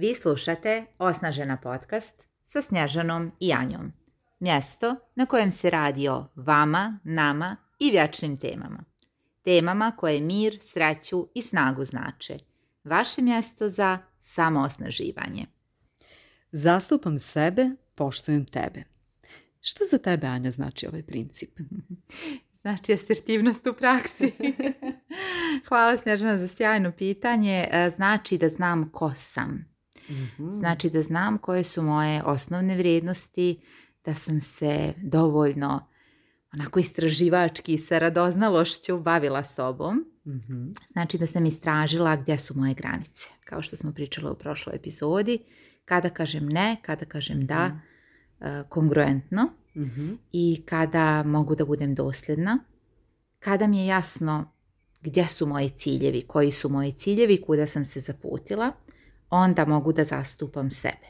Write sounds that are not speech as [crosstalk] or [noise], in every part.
Vi slušate Osnažena podcast sa Snježanom i Anjom. Mjesto na kojem se radi o vama, nama i vječnim temama. Temama koje mir, sreću i snagu znače. Vaše mjesto za samoosnaživanje. Zastupam sebe, poštujem tebe. Što za tebe, Anja, znači ovaj princip? [laughs] Znači asertivnost u praksi. [laughs] Hvala Snježana za sjajno pitanje. E, znači da znam ko sam. Mhm. Znači da znam koje su moje osnovne vrijednosti, da sam se dovoljno onako istraživački sa radoznalošću bavila sobom. mm Znači da sam istražila gdje su moje granice. Kao što smo pričala u prošloj epizodi, kada kažem ne, kada kažem da, mm kongruentno mhm. i kada mogu da budem dosljedna, kada mi je jasno gdje su moji ciljevi, koji su moji ciljevi, kuda sam se zaputila, onda mogu da zastupam sebe.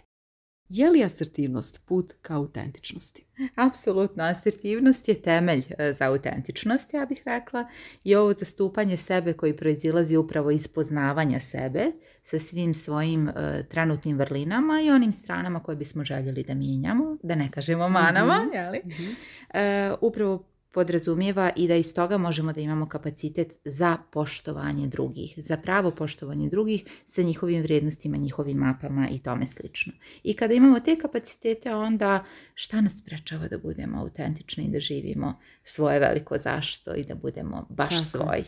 Je li asertivnost put ka autentičnosti? Apsolutno, asertivnost je temelj e, za autentičnost, ja bih rekla, i ovo zastupanje sebe koji proizilazi upravo iz poznavanja sebe sa svim svojim e, trenutnim vrlinama i onim stranama koje bismo željeli da mijenjamo, da ne kažemo manama, mhm. mhm. e, upravo podrazumijeva i da iz toga možemo da imamo kapacitet za poštovanje drugih, za pravo poštovanje drugih sa njihovim vrijednostima, njihovim mapama i tome slično. I kada imamo te kapacitete, onda šta nas sprečava da budemo autentični i da živimo svoje veliko zašto i da budemo baš Tako. svoji.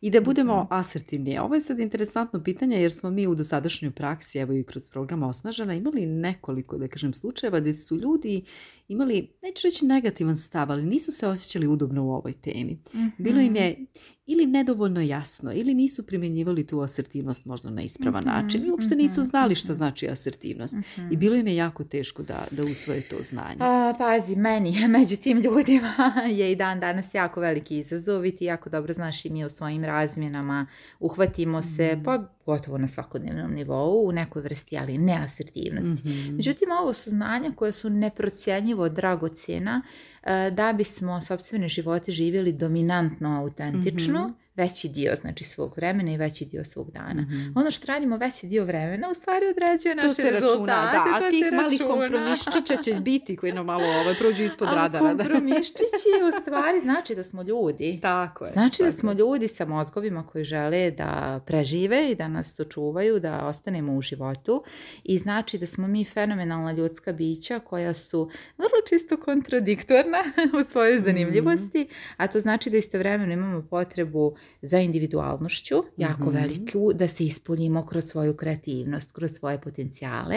I da budemo mhm. asertivni. Ovo je sad interesantno pitanje jer smo mi u dosadašnjoj praksi, evo i kroz program Osnažena, imali nekoliko, da kažem, slučajeva gdje su ljudi imali, neću reći negativan stav, ali nisu se osjećali udobno u ovoj temi. mm Bilo im mhm. je ili nedovoljno jasno, ili nisu primjenjivali tu asertivnost možda na ispravan mhm, način i uopšte nisu mhm, znali što mhm. znači asertivnost. I bilo im je jako teško da, da usvoje to znanje. A, pazi, meni [laughs] među tim ljudima [laughs] je i dan danas jako veliki izazov i ti jako dobro znaš i mi u svojim razmjenama uhvatimo se pa gotovo na svakodnevnom nivou u nekoj vrsti, ali ne asertivnosti. Međutim, ovo su znanja koje su neprocjenjivo dragocjena eh, da bismo sobstvene živote živjeli dominantno autentično ano. Uhum. veći dio znači svog vremena i veći dio svog dana. Mhm. Ono što radimo veći dio vremena u stvari određuje naše rezultate. To se računa, da. tih malih kompromiščića će [laughs] biti koji nam malo ovo ovaj, prođu ispod radara. Ali kompromiščići u stvari znači da smo ljudi. Tako je. Znači da smo ljudi sa mozgovima koji žele da prežive i da nas očuvaju, da ostanemo u životu i znači da smo mi fenomenalna ljudska bića koja su vrlo čisto kontradiktorna [laughs] u svojoj mhm. zanimljivosti, a to znači da istovremeno imamo potrebu za individualnošću, jako mm veliku, da se ispunimo kroz svoju kreativnost, kroz svoje potencijale.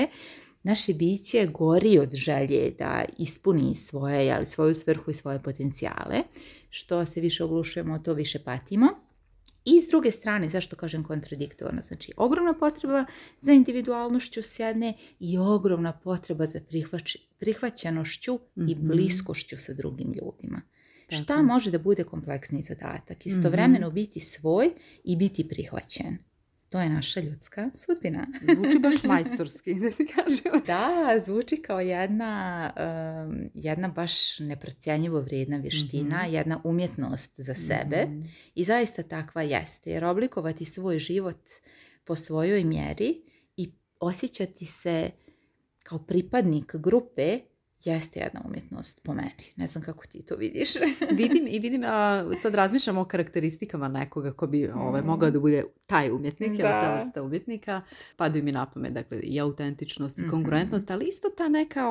Naše biće gori od želje da ispuni svoje, ali svoju svrhu i svoje potencijale. Što se više oglušujemo, to više patimo. I s druge strane, zašto kažem kontradiktorno, znači ogromna potreba za individualnošću s jedne i ogromna potreba za prihvaćenošću i mhm. bliskošću sa drugim ljudima. Šta može da bude kompleksni zadatak? Mhm. Istovremeno biti svoj i biti prihvaćen. To je naša ljudska sudbina. Zvuči baš [laughs] majstorski, da ti Da, zvuči kao jedna, jedna baš neprocjenjivo vrijedna vještina, mhm. jedna umjetnost za sebe mhm. i zaista takva jeste. Jer oblikovati svoj život po svojoj mjeri i osjećati se kao pripadnik grupe jeste jedna umjetnost po meni. Ne znam kako ti to vidiš. [laughs] vidim i vidim, a, sad razmišljam o karakteristikama nekoga ko bi ovaj, mm. mogao da bude taj umjetnik, da. ta vrsta umjetnika. Padaju mi na pamet, dakle, i autentičnost, i mhm. konkurentnost, ali isto ta neka,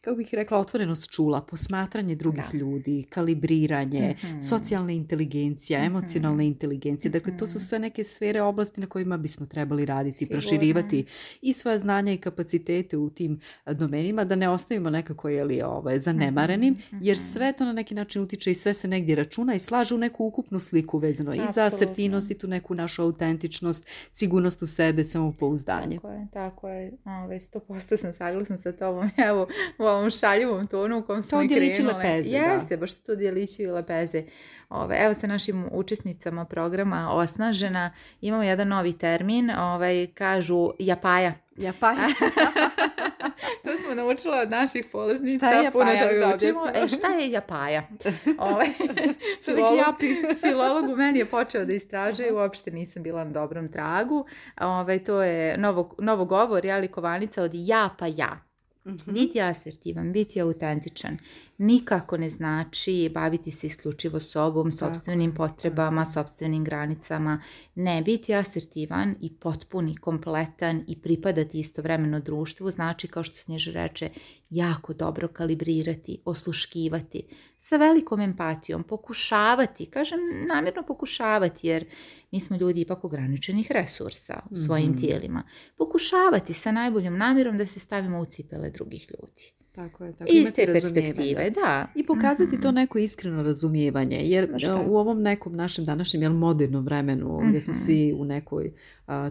kako bih rekla, otvorenost čula, posmatranje drugih ljudi, kalibriranje, mm -hmm. socijalna inteligencija, mhm. emocionalna inteligencija. Dakle, to su mhm. sve neke sfere oblasti na kojima bismo trebali raditi, proširivati i svoje znanja i kapacitete u tim domenima, da ne ostavimo nekako ili je li, ovaj, mhm, zanemarenim, mhm. jer sve to na neki način utiče i sve se negdje računa i slaže u neku ukupnu sliku vezano i za asertivnost i tu neku našu autentičnost, sigurnost u sebe, samopouzdanje. Tako je, tako je. 100% sam saglasna sa tobom, [laughs] evo, u ovom šaljivom tonu u kom smo krenule. lepeze, Jeste, da. baš to djelići lepeze. Ove, evo sa našim učesnicama programa Osnažena imamo jedan novi termin, ovaj, kažu japaja. Japaja. [laughs] naučila od naših polaznica. Šta je japaja? E, šta je japaja? [laughs] Ove, ovaj, Filolog. filolog u meni je počeo da istražuje, uopšte nisam bila na dobrom tragu. Ove, ovaj, to je novo, novo govor, ja, kovanica od ja pa ja. Mm -hmm. Biti asertivan, biti autentičan, nikako ne znači baviti se isključivo sobom, sobstvenim potrebama, sobstvenim granicama, ne biti asertivan i potpun i kompletan i pripadati istovremeno društvu, znači kao što Snježa reče, jako dobro kalibrirati, osluškivati, sa velikom empatijom, pokušavati, kažem namjerno pokušavati jer mi smo ljudi ipak ograničenih resursa u svojim mhm. tijelima, pokušavati sa najboljom namjerom da se stavimo u cipele drugih ljudi. Tako je, tako perspektive, da. I pokazati to mhm. neko iskreno razumijevanje, jer e, u ovom nekom našem današnjem, jel, modernom vremenu, gdje smo mhm. svi u nekoj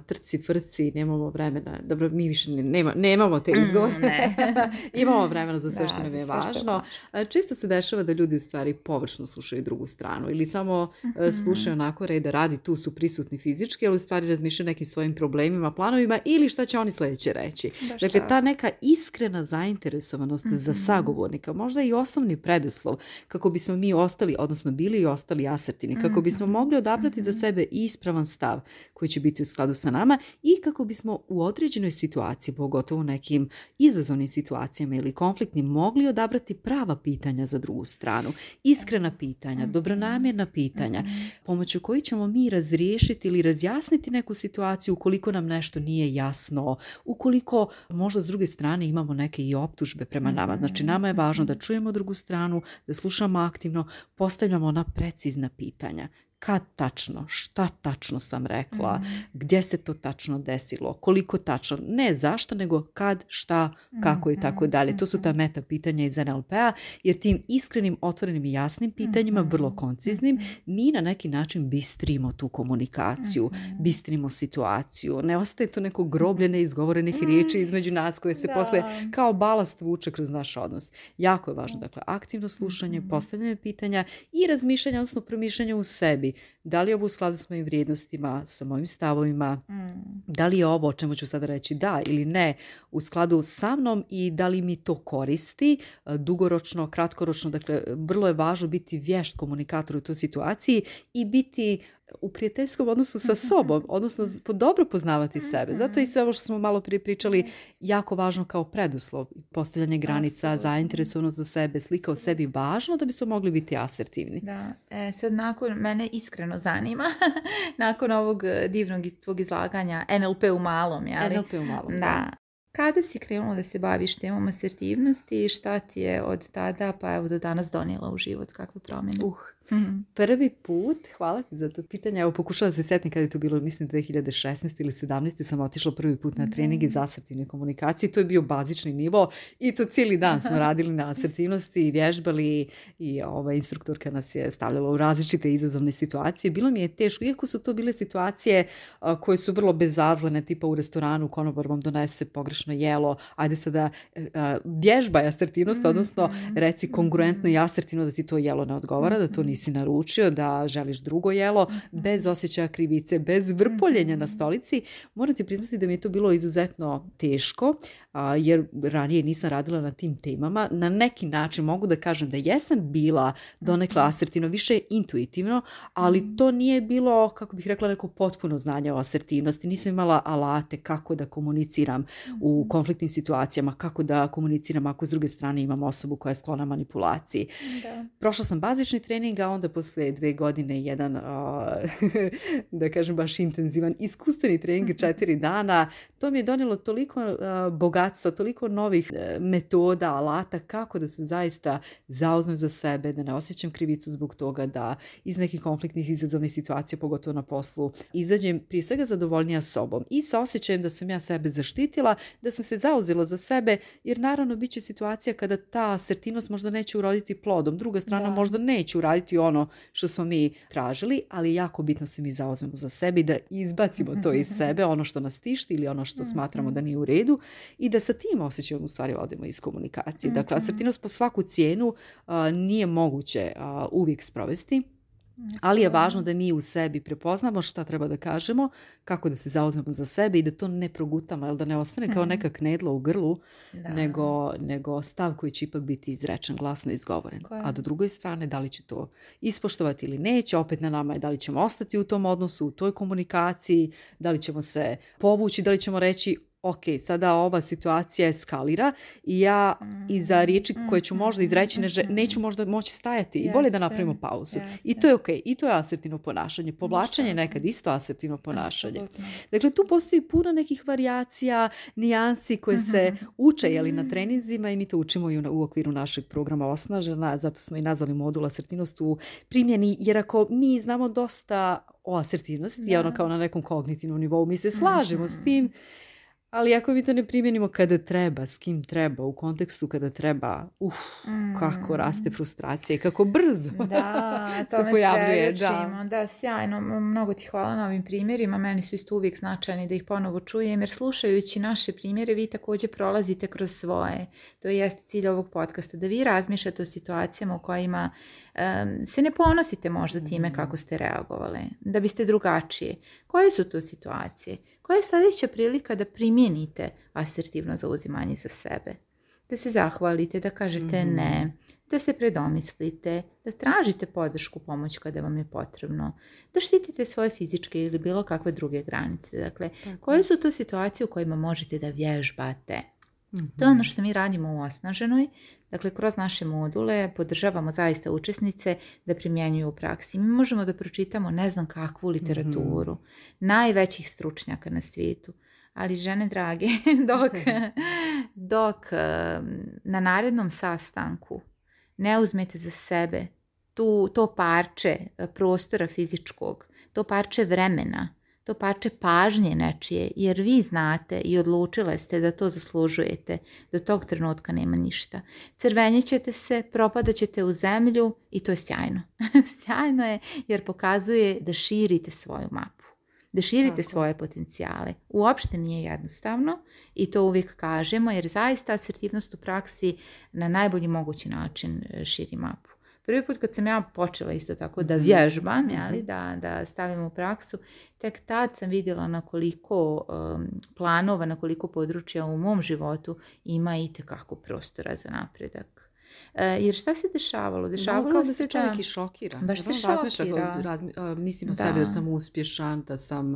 trci, frci, nemamo vremena, dobro, mi više nema, nemamo te mhm, izgovore, [laughs] imamo vremena za sve što nam je važno. E, Čisto se dešava da ljudi u stvari površno slušaju drugu stranu ili samo e, slušaju onako reda radi, tu su prisutni fizički, ali u stvari razmišljaju nekim svojim problemima, planovima ili šta će oni sljedeće reći. Da, dakle, ta neka iskrena zainteresovanost za mhm. sagovornika, možda i osnovni predoslov kako bismo mi ostali, odnosno bili i ostali asertivni, kako mhm. bismo mogli odabrati za mhm. sebe ispravan stav koji će biti u skladu sa nama i kako bismo u određenoj situaciji, pogotovo u nekim izazovnim situacijama ili konfliktnim, mogli odabrati prava pitanja za drugu stranu, iskrena pitanja, dobronamjerna pitanja, pomoću koji ćemo mi razriješiti ili razjasniti neku situaciju ukoliko nam nešto nije jasno, ukoliko možda s druge strane imamo neke i optužbe prema prema nama. Znači nama je važno da čujemo drugu stranu, da slušamo aktivno, postavljamo ona precizna pitanja kad tačno, šta tačno sam rekla, mhm. gdje se to tačno desilo, koliko tačno, ne zašto, nego kad, šta, kako i tako mhm, dalje. To su ta mhm. meta pitanja iz NLP-a, jer tim iskrenim, otvorenim i jasnim pitanjima, vrlo konciznim, mi na neki način bistrimo tu komunikaciju, bistrimo situaciju. Ne ostaje to neko groblje neizgovorenih riječi mm. između nas koje se da. posle kao balast vuče kroz naš odnos. Jako je važno, dakle, aktivno slušanje, postavljanje pitanja i razmišljanje, odnosno promišljanje u sebi da li je ovo u skladu s mojim vrijednostima, sa mojim stavovima, mm. da li je ovo o čemu ću sada reći da ili ne u skladu sa mnom i da li mi to koristi e, dugoročno, kratkoročno. Dakle, vrlo je važno biti vješt komunikator u toj situaciji i biti u prijateljskom odnosu sa mhm. sobom, odnosno dobro poznavati mhm. sebe. Mhm. Zato i sve ovo što smo malo prije pričali, jako važno kao preduslov, postavljanje granica, zainteresovnost zainteresovanost za sebe, slika o sebi važno da bi smo mogli biti asertivni. Da, e, sad nakon, mene iskreno zanima, [laughs] nakon ovog e, divnog tvog izlaganja NLP u malom, jeli? NLP u malom. Da, kada si krenula da se baviš temom asertivnosti, šta ti je od tada pa evo do danas donijela u život, kakve promjene? Uh, mhm. prvi put, hvala ti za to pitanje, evo pokušala se setiti kada je to bilo, mislim 2016. ili 17. sam otišla prvi put na trening mhm. za asertivne komunikacije, to je bio bazični nivo i to cijeli dan smo [laughs] radili na asertivnosti i vježbali i ova instruktorka nas je stavljala u različite izazovne situacije. Bilo mi je teško, iako su to bile situacije koje su vrlo bezazlene, tipa u restoranu konobar vam donese pogreš na jelo, ajde sada e, vježba asertivnost, mhm, odnosno mhm, reci mhm. kongruentno i asertivno da ti to jelo ne odgovara, da to nisi naručio, da želiš drugo jelo, bez osjećaja krivice, bez vrpoljenja na stolici. Moram ti priznati da mi je to bilo izuzetno teško, jer ranije nisam radila na tim temama. Na neki način mogu da kažem da jesam bila donekle mhm. asertivno, više intuitivno, ali mhm. to nije bilo, kako bih rekla, neko potpuno znanje o asertivnosti. Nisam imala alate kako da komuniciram u mhm. konfliktnim situacijama, kako da komuniciram ako s druge strane imam osobu koja je sklona manipulaciji. Prošla sam bazični trening, a onda posle dve godine jedan, [laughs] da kažem baš intenzivan, iskustveni trening četiri dana. To mi je donijelo toliko bogatstvo bogatstva, toliko novih e, metoda, alata, kako da se zaista zauzmem za sebe, da ne osjećam krivicu zbog toga, da iz nekih konfliktnih izazovnih situacija, pogotovo na poslu, izađem prije svega zadovoljnija sobom i sa osjećajem da sam ja sebe zaštitila, da sam se zauzela za sebe, jer naravno bit će situacija kada ta asertivnost možda neće uroditi plodom, druga strana možda neće uraditi ono što smo mi tražili, ali jako bitno se mi zauzmemo za sebe i da izbacimo to iz [laughs] sebe, ono što nas tišti ili ono što mhm. smatramo da nije u redu i da sa tim osjećajom u stvari odemo iz komunikacije. Mhm. Dakle, asertivnost po svaku cijenu nije moguće uvijek sprovesti. Ali je važno da mi u sebi prepoznamo šta treba da kažemo, kako da se zauzmemo za sebe i da to ne progutamo, jel da ne ostane kao mhm. neka knedla u grlu, Nego, nego stav koji će ipak biti izrečen, glasno izgovoren. A do druge strane, da li će to ispoštovati ili neće, opet na nama je da li ćemo ostati u tom odnosu, u toj komunikaciji, da li ćemo se povući, da li ćemo reći ok, sada ova situacija eskalira i ja iza mm-hmm. riječi koje ću možda mm-hmm. izreći neću mm-hmm. možda moći stajati i bolje da napravimo pauzu. I to je ok, i to je asertivno ponašanje. Povlačenje je nekad isto asertivno ponašanje. Dakle, tu postoji puno nekih varijacija, nijansi koje se uče jeli, na treninzima i mi to učimo i u okviru našeg programa Osnažena, zato smo i nazvali modul asertivnost u primjeni, jer ako mi znamo dosta o asertivnosti, i ono kao na nekom kognitivnom nivou, mi se slažemo s tim, ali ako mi to ne primjenimo kada treba, s kim treba, u kontekstu kada treba, uf, kako mm. raste frustracija i kako brzo da, [laughs] se pojavljuje. Da. da, sjajno. Mnogo ti hvala na ovim primjerima. Meni su isto uvijek značajni da ih ponovo čujem, jer slušajući naše primjere vi također prolazite kroz svoje. To jeste cilj ovog podcasta, da vi razmišljate o situacijama u kojima se ne ponosite možda time mm. kako ste reagovali, da biste drugačije. Koje su to situacije? Koja je sljedeća prilika da primijenite asertivno zauzimanje za sebe? Da se zahvalite, da kažete mhm. ne, da se predomislite, da tražite podršku, pomoć kada vam je potrebno, da štitite svoje fizičke ili bilo kakve druge granice. Dakle, koje su to situacije u kojima možete da vježbate? mm To je ono što mi radimo u Osnaženoj. Dakle, kroz naše module podržavamo zaista učesnice da primjenjuju u praksi. Mi možemo da pročitamo ne znam kakvu literaturu, mhm. najvećih stručnjaka na svijetu. Ali žene drage, [laughs] dok, dok na narednom sastanku ne uzmete za sebe tu, to parče prostora fizičkog, to parče vremena, to pače pažnje nečije, jer vi znate i odlučile ste da to zaslužujete. Do tog trenutka nema ništa. ćete se, propadaćete ćete u zemlju i to je sjajno. [laughs] sjajno je jer pokazuje da širite svoju mapu. Da širite svoje potencijale. Uopšte nije jednostavno i to uvijek kažemo jer zaista asertivnost u praksi na najbolji mogući način e, širi mapu. Prvi put kad sam ja počela isto tako da mhm. vježbam, jeli, mhm. da, da stavim u praksu, tek tad sam vidjela na koliko um, planova, na koliko područja u mom životu ima i tekako prostora za napredak. E, jer šta se dešavalo? Dešavalo da, kao da se čovjek i šokira. Baš se šokira. mislim o sebi da sam uspješan, da sam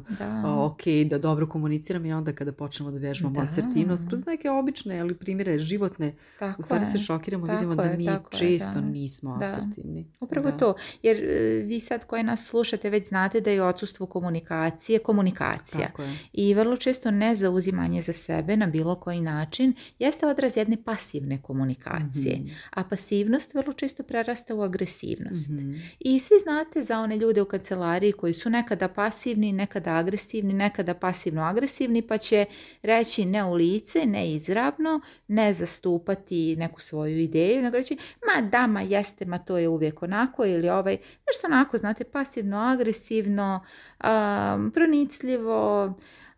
ok, da dobro komuniciram i onda kada počnemo da vježbamo asertivnost, kroz neke obične ali primjere životne, u stvari se šokiramo, i vidimo da mi često nismo asertivni. Upravo to, jer e, vi sad koje nas slušate već znate da je odsustvo komunikacije komunikacija. I vrlo često nezauzimanje za sebe na bilo koji način jeste odraz jedne pasivne komunikacije. Mhm a pasivnost vrlo često prerasta u agresivnost. Mhm. I svi znate za one ljude u kancelariji koji su nekada pasivni, nekada agresivni, nekada pasivno-agresivni, pa će reći ne u lice, ne izravno, ne zastupati neku svoju ideju, nego reći ma da, ma jeste, ma to je uvijek onako ili ovaj, nešto onako, znate, pasivno-agresivno, um, pronicljivo,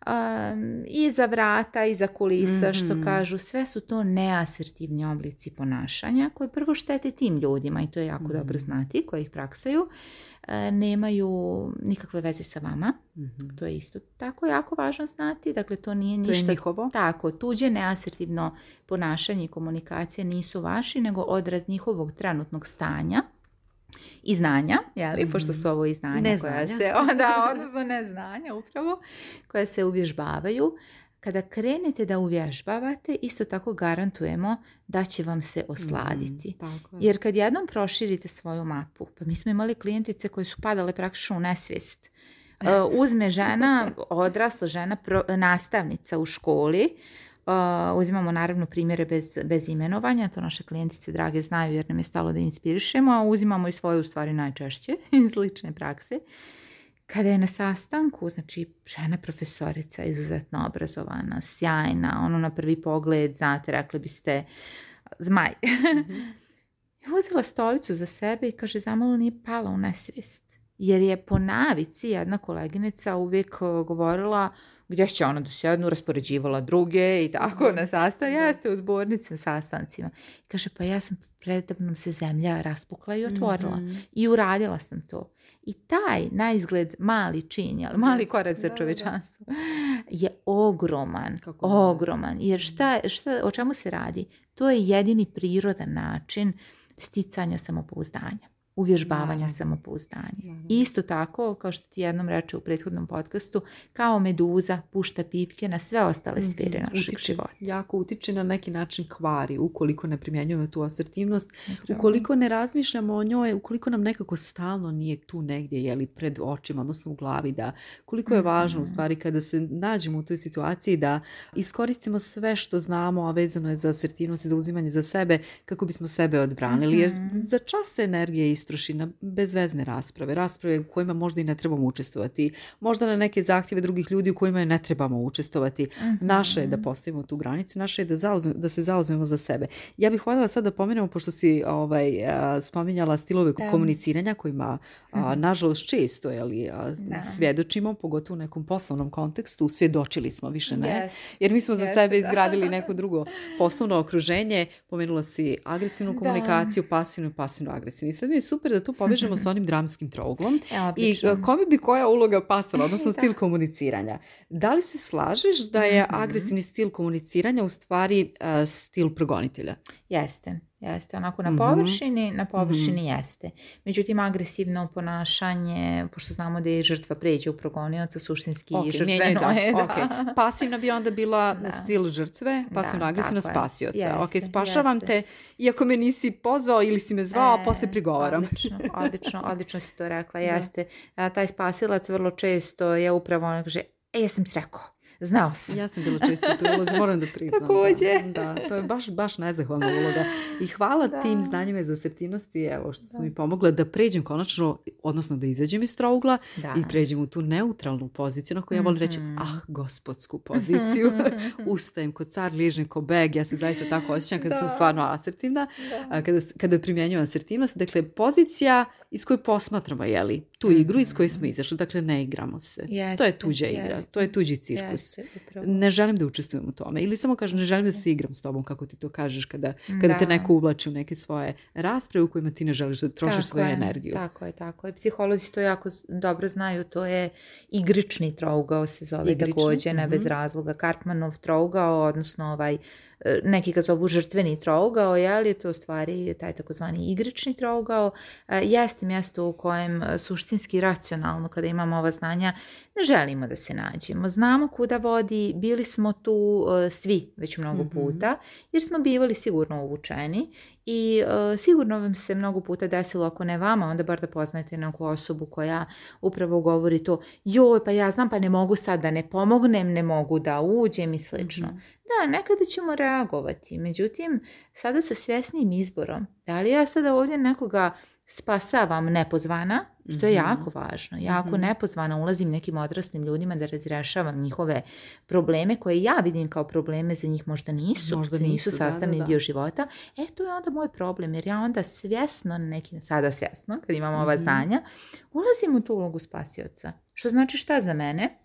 um, za vrata, iza kulisa, što mhm. kažu, sve su to neasertivni oblici ponašanja koji prvo štete tim ljudima i to je jako dobro mhm. znati koji ih praksaju, e, nemaju nikakve veze sa vama. Mhm. To je isto tako jako važno znati. Dakle, to nije to ništa... njihovo? Tako, tuđe neasertivno ponašanje i komunikacija nisu vaši, nego odraz njihovog trenutnog stanja i znanja, li mm. pošto su mm, ovo i znanja koja se, onda, [laughs] [laughs] odnosno upravo, koja se uvježbavaju. Kada krenete da uvježbavate, isto tako garantujemo da će vam se osladiti. Mm, Jer kad jednom proširite svoju mapu, pa mi smo imali klijentice koje su padale praktično u nesvijest. [laughs] Uh, uzme žena, odrasla žena, nastavnica u školi, Eh, uzimamo naravno primjere bez, bez imenovanja, to naše klijentice drage znaju jer nam je stalo da inspirišemo, a uzimamo i svoje u stvari najčešće [laughs] iz lične prakse. Kada je na sastanku, znači žena profesorica, izuzetno obrazovana, sjajna, ono na prvi pogled, znate, rekli biste, zmaj. mm [laughs] uzela stolicu za sebe i kaže, zamalo nije pala u nesvijest. Jer je po navici jedna koleginica uvijek eh, govorila, gdje će ona do jednu raspoređivala druge i tako na sastav, ja ste u zbornici na sastancima. kaže, pa ja sam predavnom se zemlja raspukla i otvorila mhm. i uradila sam to. I taj najizgled mali čin, ali mali korak za čovečanstvo je ogroman, Kako ogroman. Jer šta, šta, o čemu se radi? To je jedini prirodan način sticanja samopouzdanja uvježbavanja da. samopouzdanja. Mhm. Isto tako, kao što ti jednom reče u prethodnom podcastu, kao meduza pušta pipke na sve ostale mhm. sfere mm našeg života. Jako utiče na neki način kvari ukoliko ne primjenjujemo tu asertivnost, ukoliko ne razmišljamo o njoj, ukoliko nam nekako stalno nije tu negdje jeli, pred očima, odnosno u glavi da koliko je važno mm u mhm. stvari kada se nađemo u toj situaciji da iskoristimo sve što znamo, a vezano je za asertivnost i za uzimanje za sebe kako bismo sebe odbranili. Jer za čas energije isto istroši na bezvezne rasprave, rasprave u kojima možda i ne trebamo učestvovati, možda na neke zahtjeve drugih ljudi u kojima ne trebamo učestvovati. Mhm. Naše je da postavimo tu granicu, naše je da, da se zauzmemo za sebe. Ja bih voljela sad da pomenemo, pošto si ovaj, spominjala stilove da. komuniciranja kojima, mhm. nažalost, često jeli, svjedočimo, pogotovo u nekom poslovnom kontekstu, svjedočili smo više ne, jer mi smo za sebe izgradili [laughs] neko drugo poslovno okruženje, pomenula si agresivnu komunikaciju, da. pasivnu i pasivno agresivnu. I super da tu povežemo s onim dramskim trouglom. [laughs] E, I e, kome bi koja uloga pasala, odnosno [laughs] stil komuniciranja. Da li se slažeš da je mhm. agresivni stil komuniciranja u stvari e, stil progonitelja? Jeste. Jeste, onako na mhm. površini, na mhm. površini jeste. Međutim, agresivno ponašanje, pošto znamo da je žrtva pređe u progonioca, suštinski okay, žrtve je. Da. [laughs] Pasivna bi onda bila da. stil žrtve, pasivno agresivno spasioca. Jeste, ok, spašavam jeste. te, iako me nisi pozvao ili si me zvao, e, posle prigovaram. Odlično, odlično, [laughs] si to rekla, jeste. A, taj spasilac vrlo često je upravo ono kaže, e, ja sam ti rekao Znao sam. Ja sam bila često u ulozi, moram da priznam. Također. Da, to je baš, baš nezahvalna uloga. I hvala da. tim znanjima iz asertivnosti, evo, što da. mi pomogle da pređem konačno, odnosno da izađem iz trougla i pređem u tu neutralnu poziciju, na koju ja volim reći, mhm. ah, gospodsku poziciju. [laughs] Ustajem kod car, ližem ko beg, ja se zaista tako osjećam kada sam stvarno asertivna, kada, kada primjenjujem asertivnost. Dakle, pozicija iz koje posmatramo jeli, tu mhm. igru iz koje smo izašli. Dakle, ne igramo se. to je tuđa igra, to je tuđi cirkus. ne želim da učestvujem u tome. Ili samo kažem, ne želim da se igram s tobom, kako ti to kažeš, kada, kada te neko uvlači u neke svoje rasprave u kojima ti ne želiš da trošiš svoju energiju. Tako je, tako je. Psiholozi to jako dobro znaju, to je igrični trougao se zove igrični? također, bez mhm. razloga. karpmanov trougao, odnosno ovaj E, neki ga zovu žrtveni trougao, je li to u stvari taj takozvani igrični trougao, e, jeste mjesto u kojem e, suštinski racionalno, kada imamo ova znanja, ne želimo da se nađemo. Znamo kuda vodi, bili smo tu svi već mnogo mhm. puta, jer smo bivali sigurno uvučeni i sigurno vam se mnogo puta desilo, ako ne vama, onda bar da poznajete neku osobu koja upravo govori to, joj, pa ja znam, pa ne mogu sad da ne pomognem, ne mogu da uđem i slično. Mhm. Da, nekada ćemo reagovati. Međutim, sada sa svjesnim izborom. Da li ja sada ovdje nekoga spasavam nepozvana, što je mhm. jako važno. Ja ako mhm. nepozvana ulazim nekim odraslim ljudima da razrešavam njihove probleme koje ja vidim kao probleme za njih možda nisu, možda nisu, sastavni dio života, e to je onda moj problem jer ja onda svjesno, nekim, sada svjesno kad imam ova mhm. znanja, ulazim u tu ulogu spasioca. Što znači šta za mene?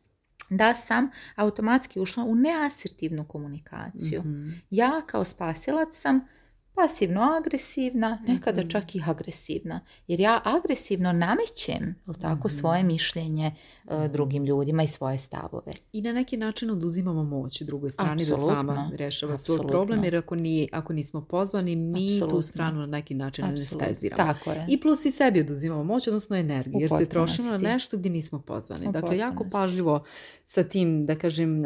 da sam automatski ušla u neasertivnu komunikaciju. Mhm. Ja kao spasilac sam pasivno-agresivna, nekada mhm. čak i agresivna. Jer ja agresivno namećem tako, mhm. svoje mišljenje e, drugim ljudima i svoje stavove. I na neki način oduzimamo moć drugoj strani da sama rešava svoj problem, jer ako, ni, ako nismo pozvani, mi tu stranu na neki način anesteziramo. Tako I plus i sebi oduzimamo moć, odnosno energiju, jer se trošimo na nešto gdje nismo pozvani. dakle, jako pažljivo sa tim, da kažem,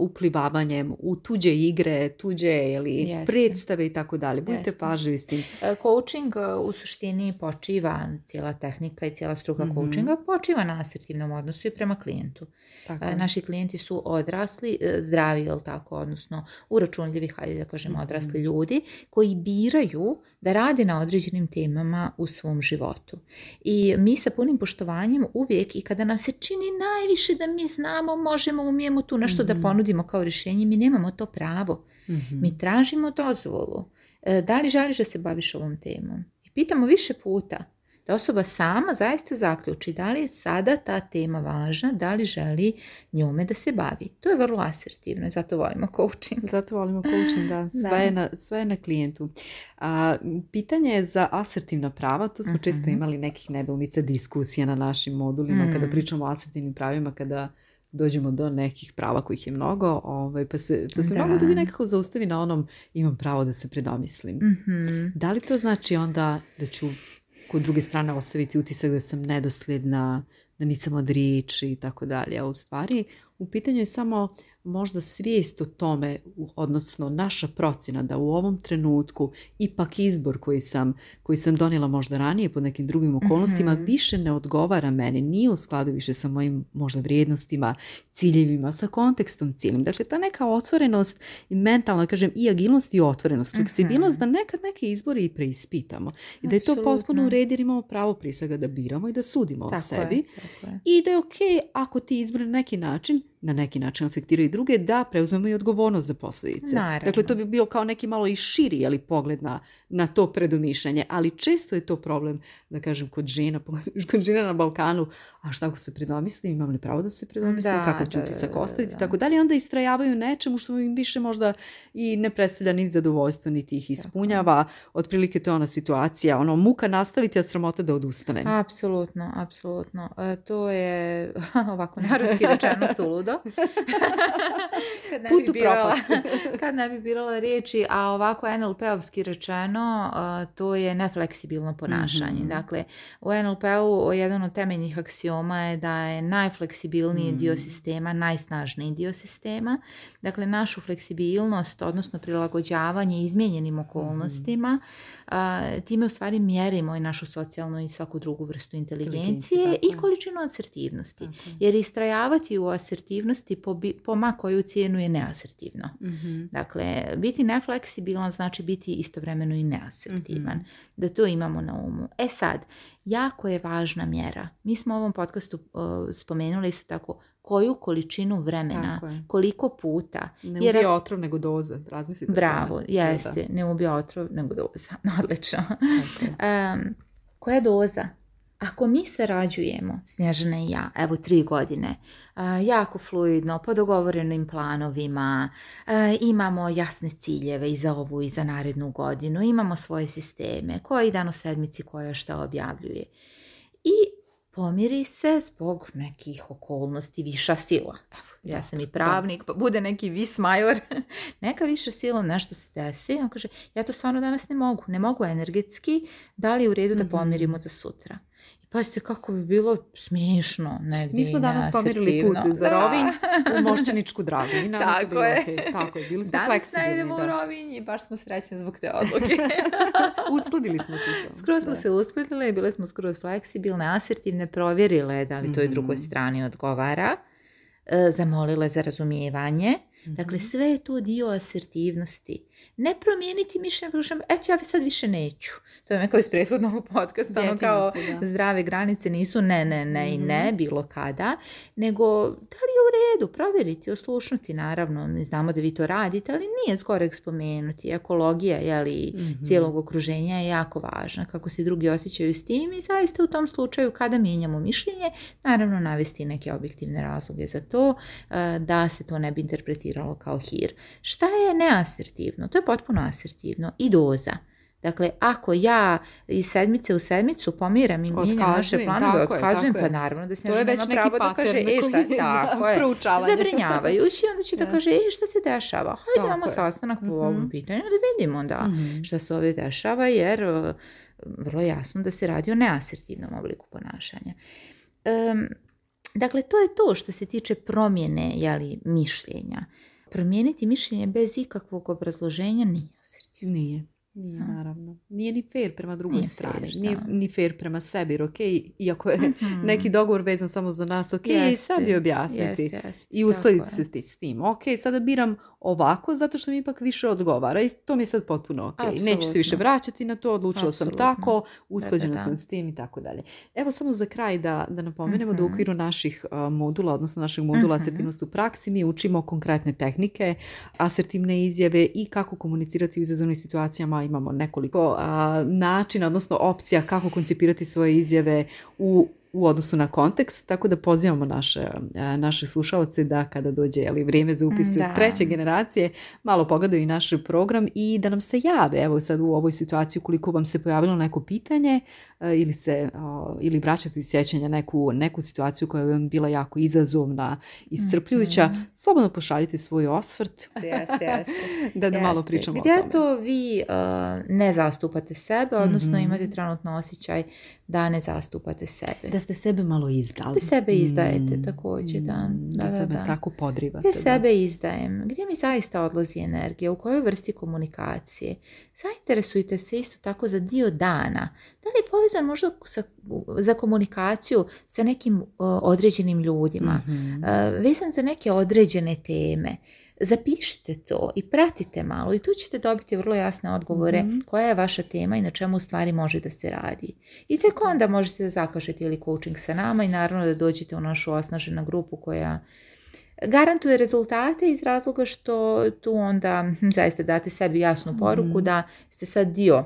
uplivavanjem u tuđe igre, tuđe ili predstave i tako dalje ali budite pažljivi s tim. E, coaching e, u suštini počiva, cijela tehnika i cijela struka mm coachinga počiva na asertivnom odnosu i prema klijentu. E, naši klijenti su odrasli, zdravi, jel tako, odnosno uračunljivi, hajde da kažemo, mhm. odrasli ljudi koji biraju da rade na određenim temama u svom životu. I mi sa punim poštovanjem uvijek i kada nam se čini najviše da mi znamo, možemo, umijemo tu nešto da mhm. ponudimo kao rješenje, mi nemamo to pravo. Mhm. Mi tražimo dozvolu E, da li želiš da se baviš ovom temom. I pitamo više puta da osoba sama zaista zaključi da li je sada ta tema važna, da li želi njome da se bavi. To je vrlo asertivno i zato volimo coaching. [laughs] Zato volimo coaching, [laughs] da. Sve, Je, na, sve na klijentu. A, pitanje je za asertivna prava. Tu smo mhm. često imali nekih nedoumica diskusija na našim modulima mm. kada pričamo o asertivnim pravima, kada dođemo do nekih prava kojih je mnogo, ovaj, pa se, pa se da. mnogo ljudi nekako zaustavi na onom imam pravo da se predomislim. Mhm. Da li to znači onda da ću kod druge strane ostaviti utisak da sam nedosljedna, da nisam odrič i tako dalje, a u stvari u pitanju je samo možda svijest o tome, odnosno naša procjena da u ovom trenutku ipak izbor koji sam, koji sam donijela možda ranije pod nekim drugim mhm. okolnostima više ne odgovara meni, nije u skladu više sa mojim možda vrijednostima, ciljevima, sa kontekstom ciljem. Dakle, ta neka otvorenost i mentalna, kažem, i agilnost i otvorenost, mhm. fleksibilnost, da nekad neke izbore i preispitamo. I da je to potpuno u redu jer imamo pravo prije da biramo i da sudimo tako o sebi. Je, I da je ok ako ti izbori na neki način na neki način afektiraju i druge, da preuzmemo i odgovornost za posljedice. Naravno. Dakle, to bi bio kao neki malo i širi ali pogled na, na to predomišljanje, ali često je to problem, da kažem, kod žena, kod žena na Balkanu, a šta ako se predomislim, imam li pravo da se predomislim, kako ću utisak ostaviti, tako dalje, onda istrajavaju nečemu što im više možda i ne predstavlja ni zadovoljstvo, niti ih ispunjava, otprilike to je ona situacija, ono muka nastaviti, a sramota da odustane. Apsolutno, apsolutno. E, to je [laughs] ovako narodski rečeno suludo. [laughs] kad ne Put bi [laughs] kad ne bi bilo riječi, a ovako NLP-ovski rečeno, to je nefleksibilno ponašanje. Mhm. Dakle, u NLP-u jedan od temeljnih aksioma je da je najfleksibilniji mhm. dio sistema, najsnažniji dio sistema. Dakle, našu fleksibilnost, odnosno prilagođavanje izmijenjenim mhm. okolnostima, time u stvari mjerimo i našu socijalnu i svaku drugu vrstu inteligencije i količinu asertivnosti. Jer istrajavati u asertivnosti asertivnosti po, ma koju cijenu je neasertivno. Mhm. Dakle, biti nefleksibilan znači biti istovremeno i neasertivan. Mhm. Da to imamo na umu. E sad, jako je važna mjera. Mi smo u ovom podcastu spomenuli su tako koju količinu vremena, koliko puta. Ne jer... ubija otrov, nego doza. Razmislite. Bravo, jeste. Ne ubija otrov, nego doza. [laughs] Odlično. Okay. koja doza? Ako mi sarađujemo, Snježana i ja, evo tri godine, e, jako fluidno, po dogovorenim planovima, e, imamo jasne ciljeve i za ovu i za narednu godinu, imamo svoje sisteme, koji dan u sedmici koja šta objavljuje. I pomiri se zbog nekih okolnosti viša sila. Evo, ja sam i pravnik, pa bude neki vis major. [laughs] Neka viša sila, nešto se desi. On kaže, ja to stvarno danas ne mogu. Ne mogu energetski. Da li je u redu da mhm. pomirimo za sutra? Pazite kako bi bilo smiješno negdje. Mi smo danas pomirili put [laughs] za Rovinj u Mošćaničku dravinu. Tako, je. Tako je, smo danas u Rovinj i baš smo srećni zbog te odluke. [laughs] uskladili smo se. Skroz smo se uskladile i bile smo skroz fleksibilne, asertivne, provjerile da li to i drugoj mhm. strani odgovara. E, zamolile za razumijevanje Dakle, mhm. sve je to dio asertivnosti. Ne promijeniti mišljenje, prošljamo, eto ja sad više neću. To je neko iz prethodnog [laughs] podcasta, ono kao zdrave granice nisu ne, ne, ne i ne, mhm. bilo kada, nego da li je u redu provjeriti, oslušnuti, naravno, ne znamo da vi to radite, ali nije skoro spomenuti. Ekologija jeli, mhm. cijelog okruženja je jako važna, kako se drugi osjećaju s tim i zaista u tom slučaju kada mijenjamo mišljenje, naravno navesti neke objektivne razloge za to, eh, da se to ne bi interpretiralo kao hir. Šta je neasertivno? To je potpuno asertivno i doza. Dakle, ako ja iz sedmice u sedmicu pomiram i mijenjam naše planove, otkazujem, pa naravno da se nešto već pravo da kaže, e šta, [laughs] tako je, zabrinjavajući, onda će da kaže, e šta se dešava, hajde imamo sastanak po ovom mhm. pitanju, da vidimo onda mhm. šta se ovdje dešava, jer e, vrlo jasno da se radi o neasertivnom obliku ponašanja. Dakle, to je to što se tiče promjene jeli, mišljenja. Promijeniti mišljenje bez ikakvog obrazloženja nije osjetljivo. Nije. Nije, naravno. Nije ni fair prema drugoj nije strani. nije ni fair prema sebi, ok? Iako je mhm. neki dogovor vezan samo za nas, ok, jeste, sebi objasniti. I uskladiti se s tim. Ok, sada biram ovako zato što mi ipak više odgovara i to mi je sad potpuno ok. Neću se više vraćati na to, odlučila sam tako, usklađena sam s tim i tako dalje. Evo samo za kraj da, da napomenemo da u mhm. okviru naših modula, odnosno našeg modula mm asertivnost u praksi mi učimo konkretne tehnike, asertivne izjave i kako komunicirati u izazovnim situacijama. Imamo nekoliko načina, odnosno opcija kako koncipirati svoje izjave u u odnosu na kontekst, tako da pozivamo naše, naše slušalce da kada dođe ali vrijeme za upis treće generacije, malo pogledaju i naš program i da nam se jave, evo sad u ovoj situaciji ukoliko vam se pojavilo neko pitanje ili, se, ili vraćate sjećanja neku, neku situaciju koja je vam bila jako izazovna, iscrpljujuća, mhm. mm slobodno pošaljite svoj osvrt. [laughs] da, da malo pričamo Gdje o tome. to vi ne zastupate sebe, odnosno mhm. imate trenutno osjećaj da ne zastupate sebe? Da ste sebe malo izdali. Te sebe mm. izdajete mm. također, da. Mm, da, sebe tako podrivate. Gdje sebe izdajem. Gdje mi zaista odlazi energija? U kojoj vrsti komunikacije? Zainteresujte se isto tako za dio dana. Da li je povezan možda sa, za komunikaciju sa nekim određenim ljudima? mm vezan za neke određene teme zapišite to i pratite malo i tu ćete dobiti vrlo jasne odgovore mhm. koja je vaša tema i na čemu stvari može da se radi. I tek onda možete da zakažete ili coaching sa nama i naravno da dođete u našu osnaženu grupu koja garantuje rezultate iz razloga što tu onda [laughs] zaista date sebi jasnu poruku mhm. da ste sad dio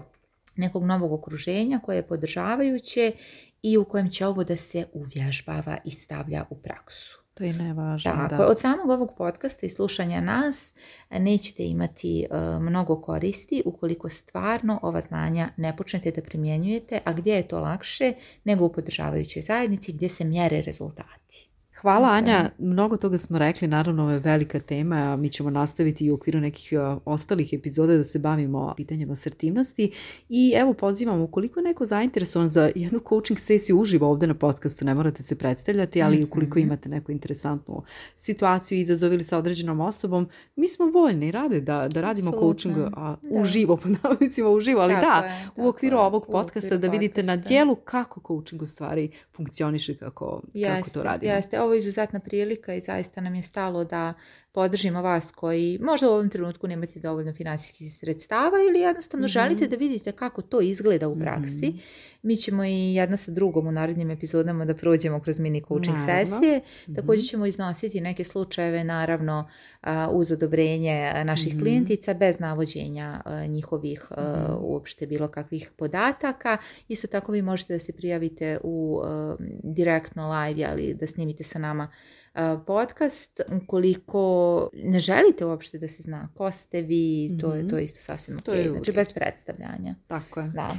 nekog novog okruženja koje je podržavajuće i u kojem će ovo da se uvježbava i stavlja u praksu. To je od samog ovog podcasta i slušanja nas eh, nećete imati eh, mnogo koristi ukoliko stvarno ova znanja ne počnete da primjenjujete, a gdje je to lakše nego u podržavajućoj zajednici gdje se mjere rezultati. Hvala Anja, mnogo toga smo rekli, naravno ovo je velika tema, mi ćemo nastaviti i u okviru nekih e, ostalih epizoda da se bavimo pitanjem asertivnosti i evo pozivam ukoliko je neko zainteresovan za jednu coaching sesiju uživo ovde na podcastu, ne morate se predstavljati, ali ukoliko mhm. imate neku interesantnu situaciju i izazovili sa određenom osobom, mi smo voljni i rade da, da radimo Absolutno. coaching uživo, po uživo, ali da, u okviru ovog podcasta da vidite na dijelu kako coaching u stvari funkcioniše, kako, kako to radimo. Jeste, ovo izuzetna prilika i zaista nam je stalo da podržimo vas koji možda u ovom trenutku nemate dovoljno financijskih sredstava ili jednostavno mm želite da vidite kako to izgleda u praksi. Mhm. Mi ćemo i jedna sa drugom u narednim epizodama da prođemo kroz mini coaching sesije. Mhm. Također ćemo iznositi neke slučajeve naravno uz odobrenje naših mhm. klijentica bez navođenja njihovih uopšte bilo kakvih podataka. Isto tako vi možete da se prijavite u direktno live ali da snimite sa nama podcast. Ukoliko ne želite uopšte da se zna ko ste vi, to je mhm. to isto sasvim to Je znači bez predstavljanja. Tako je. Da.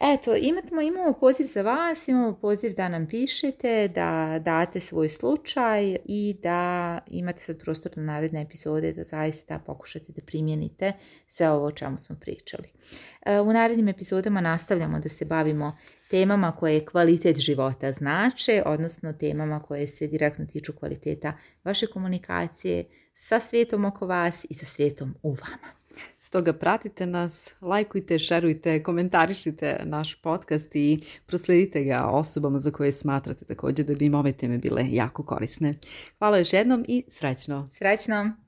Eto, imamo, imamo poziv za vas, imamo poziv da nam pišete, da date svoj slučaj i da imate sad prostor na naredne epizode da zaista pokušate da primijenite sve ovo o čemu smo pričali. E, u narednim epizodama nastavljamo da se bavimo temama koje kvalitet života znače, odnosno temama koje se direktno tiču kvaliteta vaše komunikacije sa svijetom oko vas i sa svijetom u vama. Stoga pratite nas, lajkujte, šerujte, komentarišite naš podcast i proslijedite ga osobama za koje smatrate također da bi im ove teme bile jako korisne. Hvala još jednom i srećno! Srećno!